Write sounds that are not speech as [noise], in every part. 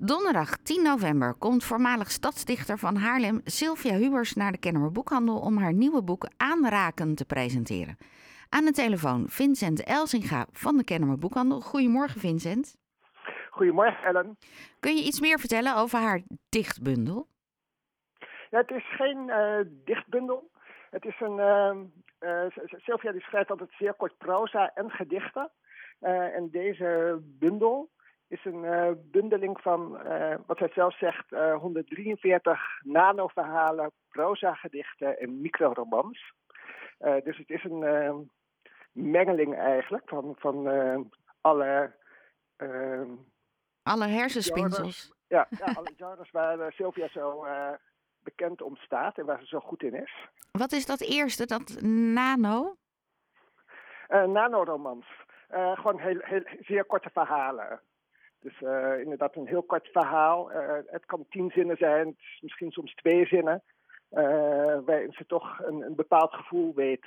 Donderdag 10 november komt voormalig stadsdichter van Haarlem Sylvia Hubers naar de Kennemer Boekhandel om haar nieuwe boek Aanraken te presenteren. Aan de telefoon Vincent Elsinga van de Kennemer Boekhandel. Goedemorgen Vincent. Goedemorgen Ellen. Kun je iets meer vertellen over haar dichtbundel? Ja, het is geen uh, dichtbundel. Het is een. Uh, uh, Sylvia die schrijft altijd zeer kort proza en gedichten. en deze bundel is een uh, bundeling van, uh, wat hij zelf zegt, uh, 143 nanoverhalen, proza-gedichten en microromans. dus het is een mengeling eigenlijk van, van alle... alle hersenspinsels. ja, ja, alle genres waar Sylvia zo bekend om staat en waar ze zo goed in is. Wat is dat eerste, dat nano? nanoromans. gewoon heel, heel, zeer korte verhalen. Dus uh, inderdaad een heel kort verhaal. Uh, het kan tien zinnen zijn, misschien soms twee zinnen. Uh, waarin ze toch een, een, bepaald gevoel weet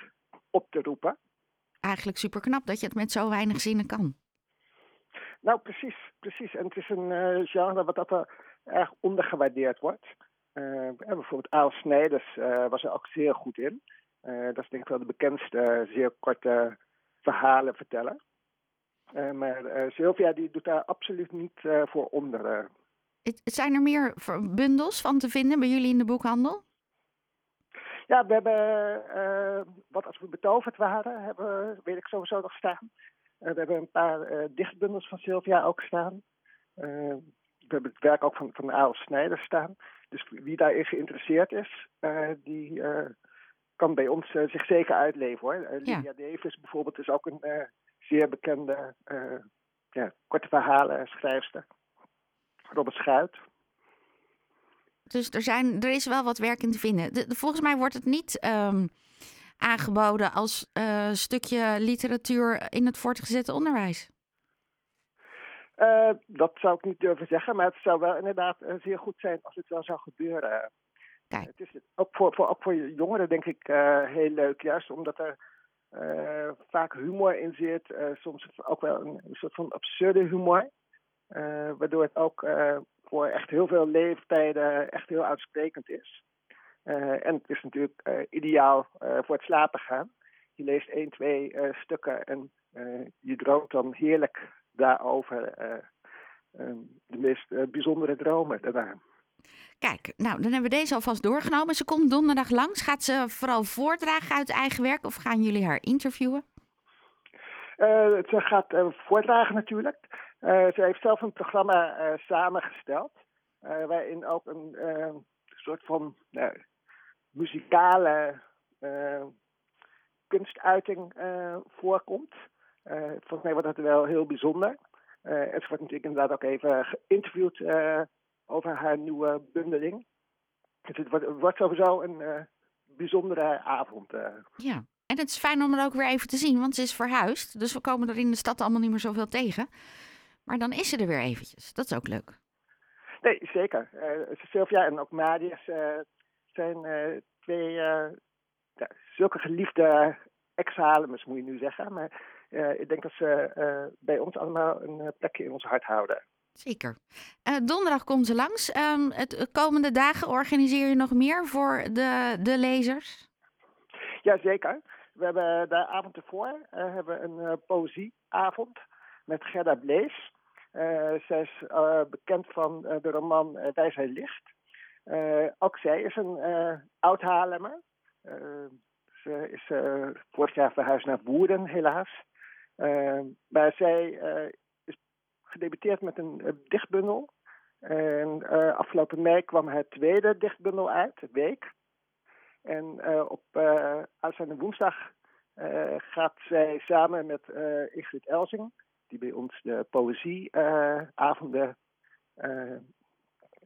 op te roepen. Eigenlijk super knap dat je het met zo weinig zinnen kan. Nou, precies. precies. En het is een genre wat dat er erg ondergewaardeerd wordt. bijvoorbeeld Aal Snijders was er ook zeer goed in. dat is denk ik wel de bekendste zeer korte verhalen vertellen. Uh, maar uh, Sylvia die doet daar absoluut niet uh, voor onder. Het, zijn er meer bundels van te vinden bij jullie in de boekhandel? Ja, we hebben, wat als we betoverd waren, hebben, weet ik sowieso nog staan. we hebben een paar dichtbundels van Sylvia ook staan. we hebben het werk ook van, van Aal Snijder staan. Dus wie daarin geïnteresseerd is, die kan bij ons zich zeker uitleven hoor. Lydia ja. Davis bijvoorbeeld is ook een zeer bekende uh, ja, korte verhalen schrijfster. Robert Schuit. Dus er, zijn, er is wel wat werk in te vinden. De, volgens mij wordt het niet um, aangeboden als uh, stukje literatuur in het voortgezette onderwijs. Uh, dat zou ik niet durven zeggen, maar het zou wel inderdaad zeer goed zijn als het wel zou gebeuren. Kijk. Het is ook voor, voor, ook voor jongeren denk ik heel leuk, juist omdat er uh, vaak humor in zit. Uh, soms ook wel een, soort van absurde humor. Uh, waardoor het ook voor echt heel veel leeftijden echt heel uitsprekend is. en het is natuurlijk ideaal voor het slapen gaan. Je leest één, twee stukken en je droomt dan heerlijk daarover. de meest bijzondere dromen daarna. Kijk, nou, dan hebben we deze alvast doorgenomen. Ze komt donderdag langs. Gaat ze vooral voordragen uit eigen werk of gaan jullie haar interviewen? Uh, ze gaat uh, voordragen natuurlijk. Uh, ze heeft zelf een programma samengesteld. waarin ook een soort van muzikale kunstuiting voorkomt. volgens mij wordt dat wel heel bijzonder. ze wordt natuurlijk inderdaad ook even geïnterviewd over haar nieuwe bundeling. Dus het wordt, wordt sowieso een uh, bijzondere avond. Uh. Ja, en het is fijn om haar ook weer even te zien, want ze is verhuisd. Dus we komen er in de stad allemaal niet meer zoveel tegen. Maar dan is ze er weer eventjes. Dat is ook leuk. Nee, zeker. Uh, Sylvia en ook Marius zijn twee ja, zulke geliefde ex-Halemers, moet je nu zeggen. Maar ik denk dat ze bij ons allemaal een plekje in ons hart houden. Zeker. Uh, donderdag komt ze langs. Um, het komende dagen organiseer je nog meer voor de, de lezers? Jazeker. We hebben de avond ervoor uh, hebben een uh, poëzieavond met Gerda Blees. zij is bekend van de roman Wijsheid Licht. ook zij is een oud Haarlemmer. ze is vorig jaar verhuisd naar Woerden, helaas. maar zij gedebuteerd met een uh, dichtbundel. En uh, afgelopen mei kwam het tweede dichtbundel uit, Week. En uh, op aanstaande woensdag gaat zij samen met Ingrid Elsing, die bij ons de poëzieavonden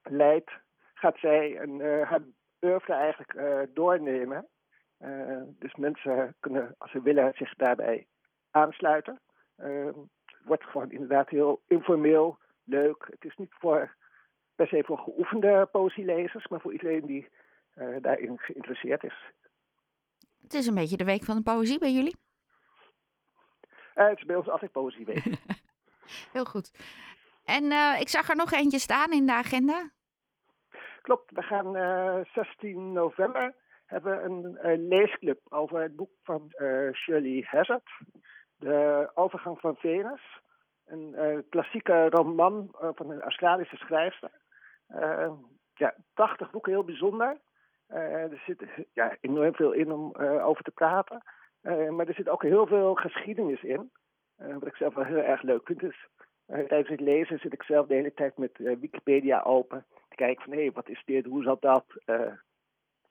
leidt, gaat zij een, haar oeuvre eigenlijk doornemen. dus mensen kunnen, als ze willen, zich daarbij aansluiten wordt gewoon inderdaad heel informeel, leuk. Het is niet voor, per se voor geoefende poëzielezers, maar voor iedereen die uh, daarin geïnteresseerd is. Het is een beetje de week van de poëzie bij jullie? Uh, het is bij ons altijd poëzieweek. [laughs] heel goed. En eh, ik zag er nog eentje staan in de agenda. Klopt, we gaan eh 16 november hebben een, leesclub over het boek van eh, Shirley Hazard, De Overgang van Venus. Een eh, klassieke roman eh, van een Australische schrijfster. Eh, ja, prachtig boek, heel bijzonder. Eh, er zit ja, enorm veel in om eh, over te praten. Eh, maar er zit ook heel veel geschiedenis in. Eh, wat ik zelf wel heel erg leuk vind. Dus eh, tijdens het lezen zit ik zelf de hele tijd met eh, Wikipedia open. Te kijken van, hé, wat is dit, hoe zat dat? Eh,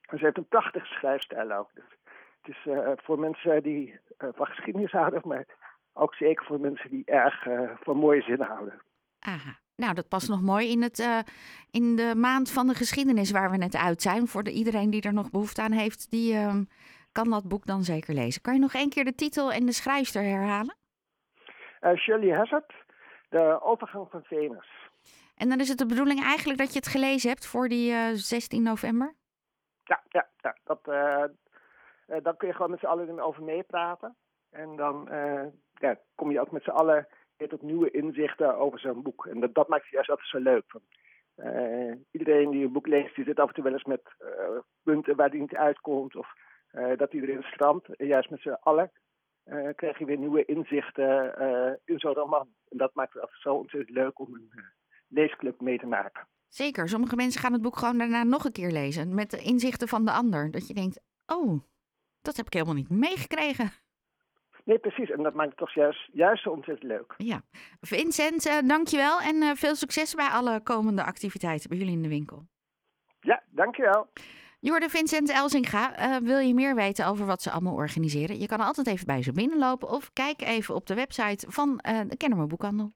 ze heeft een prachtige schrijfstijl ook. Dus het is eh, voor mensen die eh, van geschiedenis houden, maar ook zeker voor mensen die erg eh, van mooie zinnen houden. Aha. Nou, dat past nog mooi in, het, in de maand van de geschiedenis waar we net uit zijn. Voor de, iedereen die er nog behoefte aan heeft, die ehm, kan dat boek dan zeker lezen. Kan je nog één keer de titel en de schrijfster herhalen? Shirley Hazard, De Overgang van Venus. En dan is het de bedoeling eigenlijk dat je het gelezen hebt voor die eh, 16 november? Ja, ja, ja dat, dan kun je gewoon met z'n allen erover meepraten. En dan eh, ja, kom je ook met z'n allen weer tot nieuwe inzichten over zo'n boek. En dat, dat maakt het juist altijd zo leuk. Van, eh, iedereen die een boek leest, die zit af en toe wel eens met eh, punten waar die niet uitkomt. Of eh, dat hij erin strandt. En juist met z'n allen eh, krijg je weer nieuwe inzichten eh, in zo'n roman. En dat maakt het altijd zo ontzettend leuk om een eh, leesclub mee te maken. Zeker. Sommige mensen gaan het boek gewoon daarna nog een keer lezen. Met de inzichten van de ander. Dat je denkt, oh, dat heb ik helemaal niet meegekregen. Nee, precies. En dat maakt het toch juist, juist zo ontzettend leuk. Ja. Vincent, uh, dankjewel. En uh, veel succes bij alle komende activiteiten bij jullie in de winkel. Ja, dankjewel. Jorde Vincent Elzinga, uh, wil je meer weten over wat ze allemaal organiseren? Je kan altijd even bij ze binnenlopen of kijk even op de website van de Kennemer Boekhandel.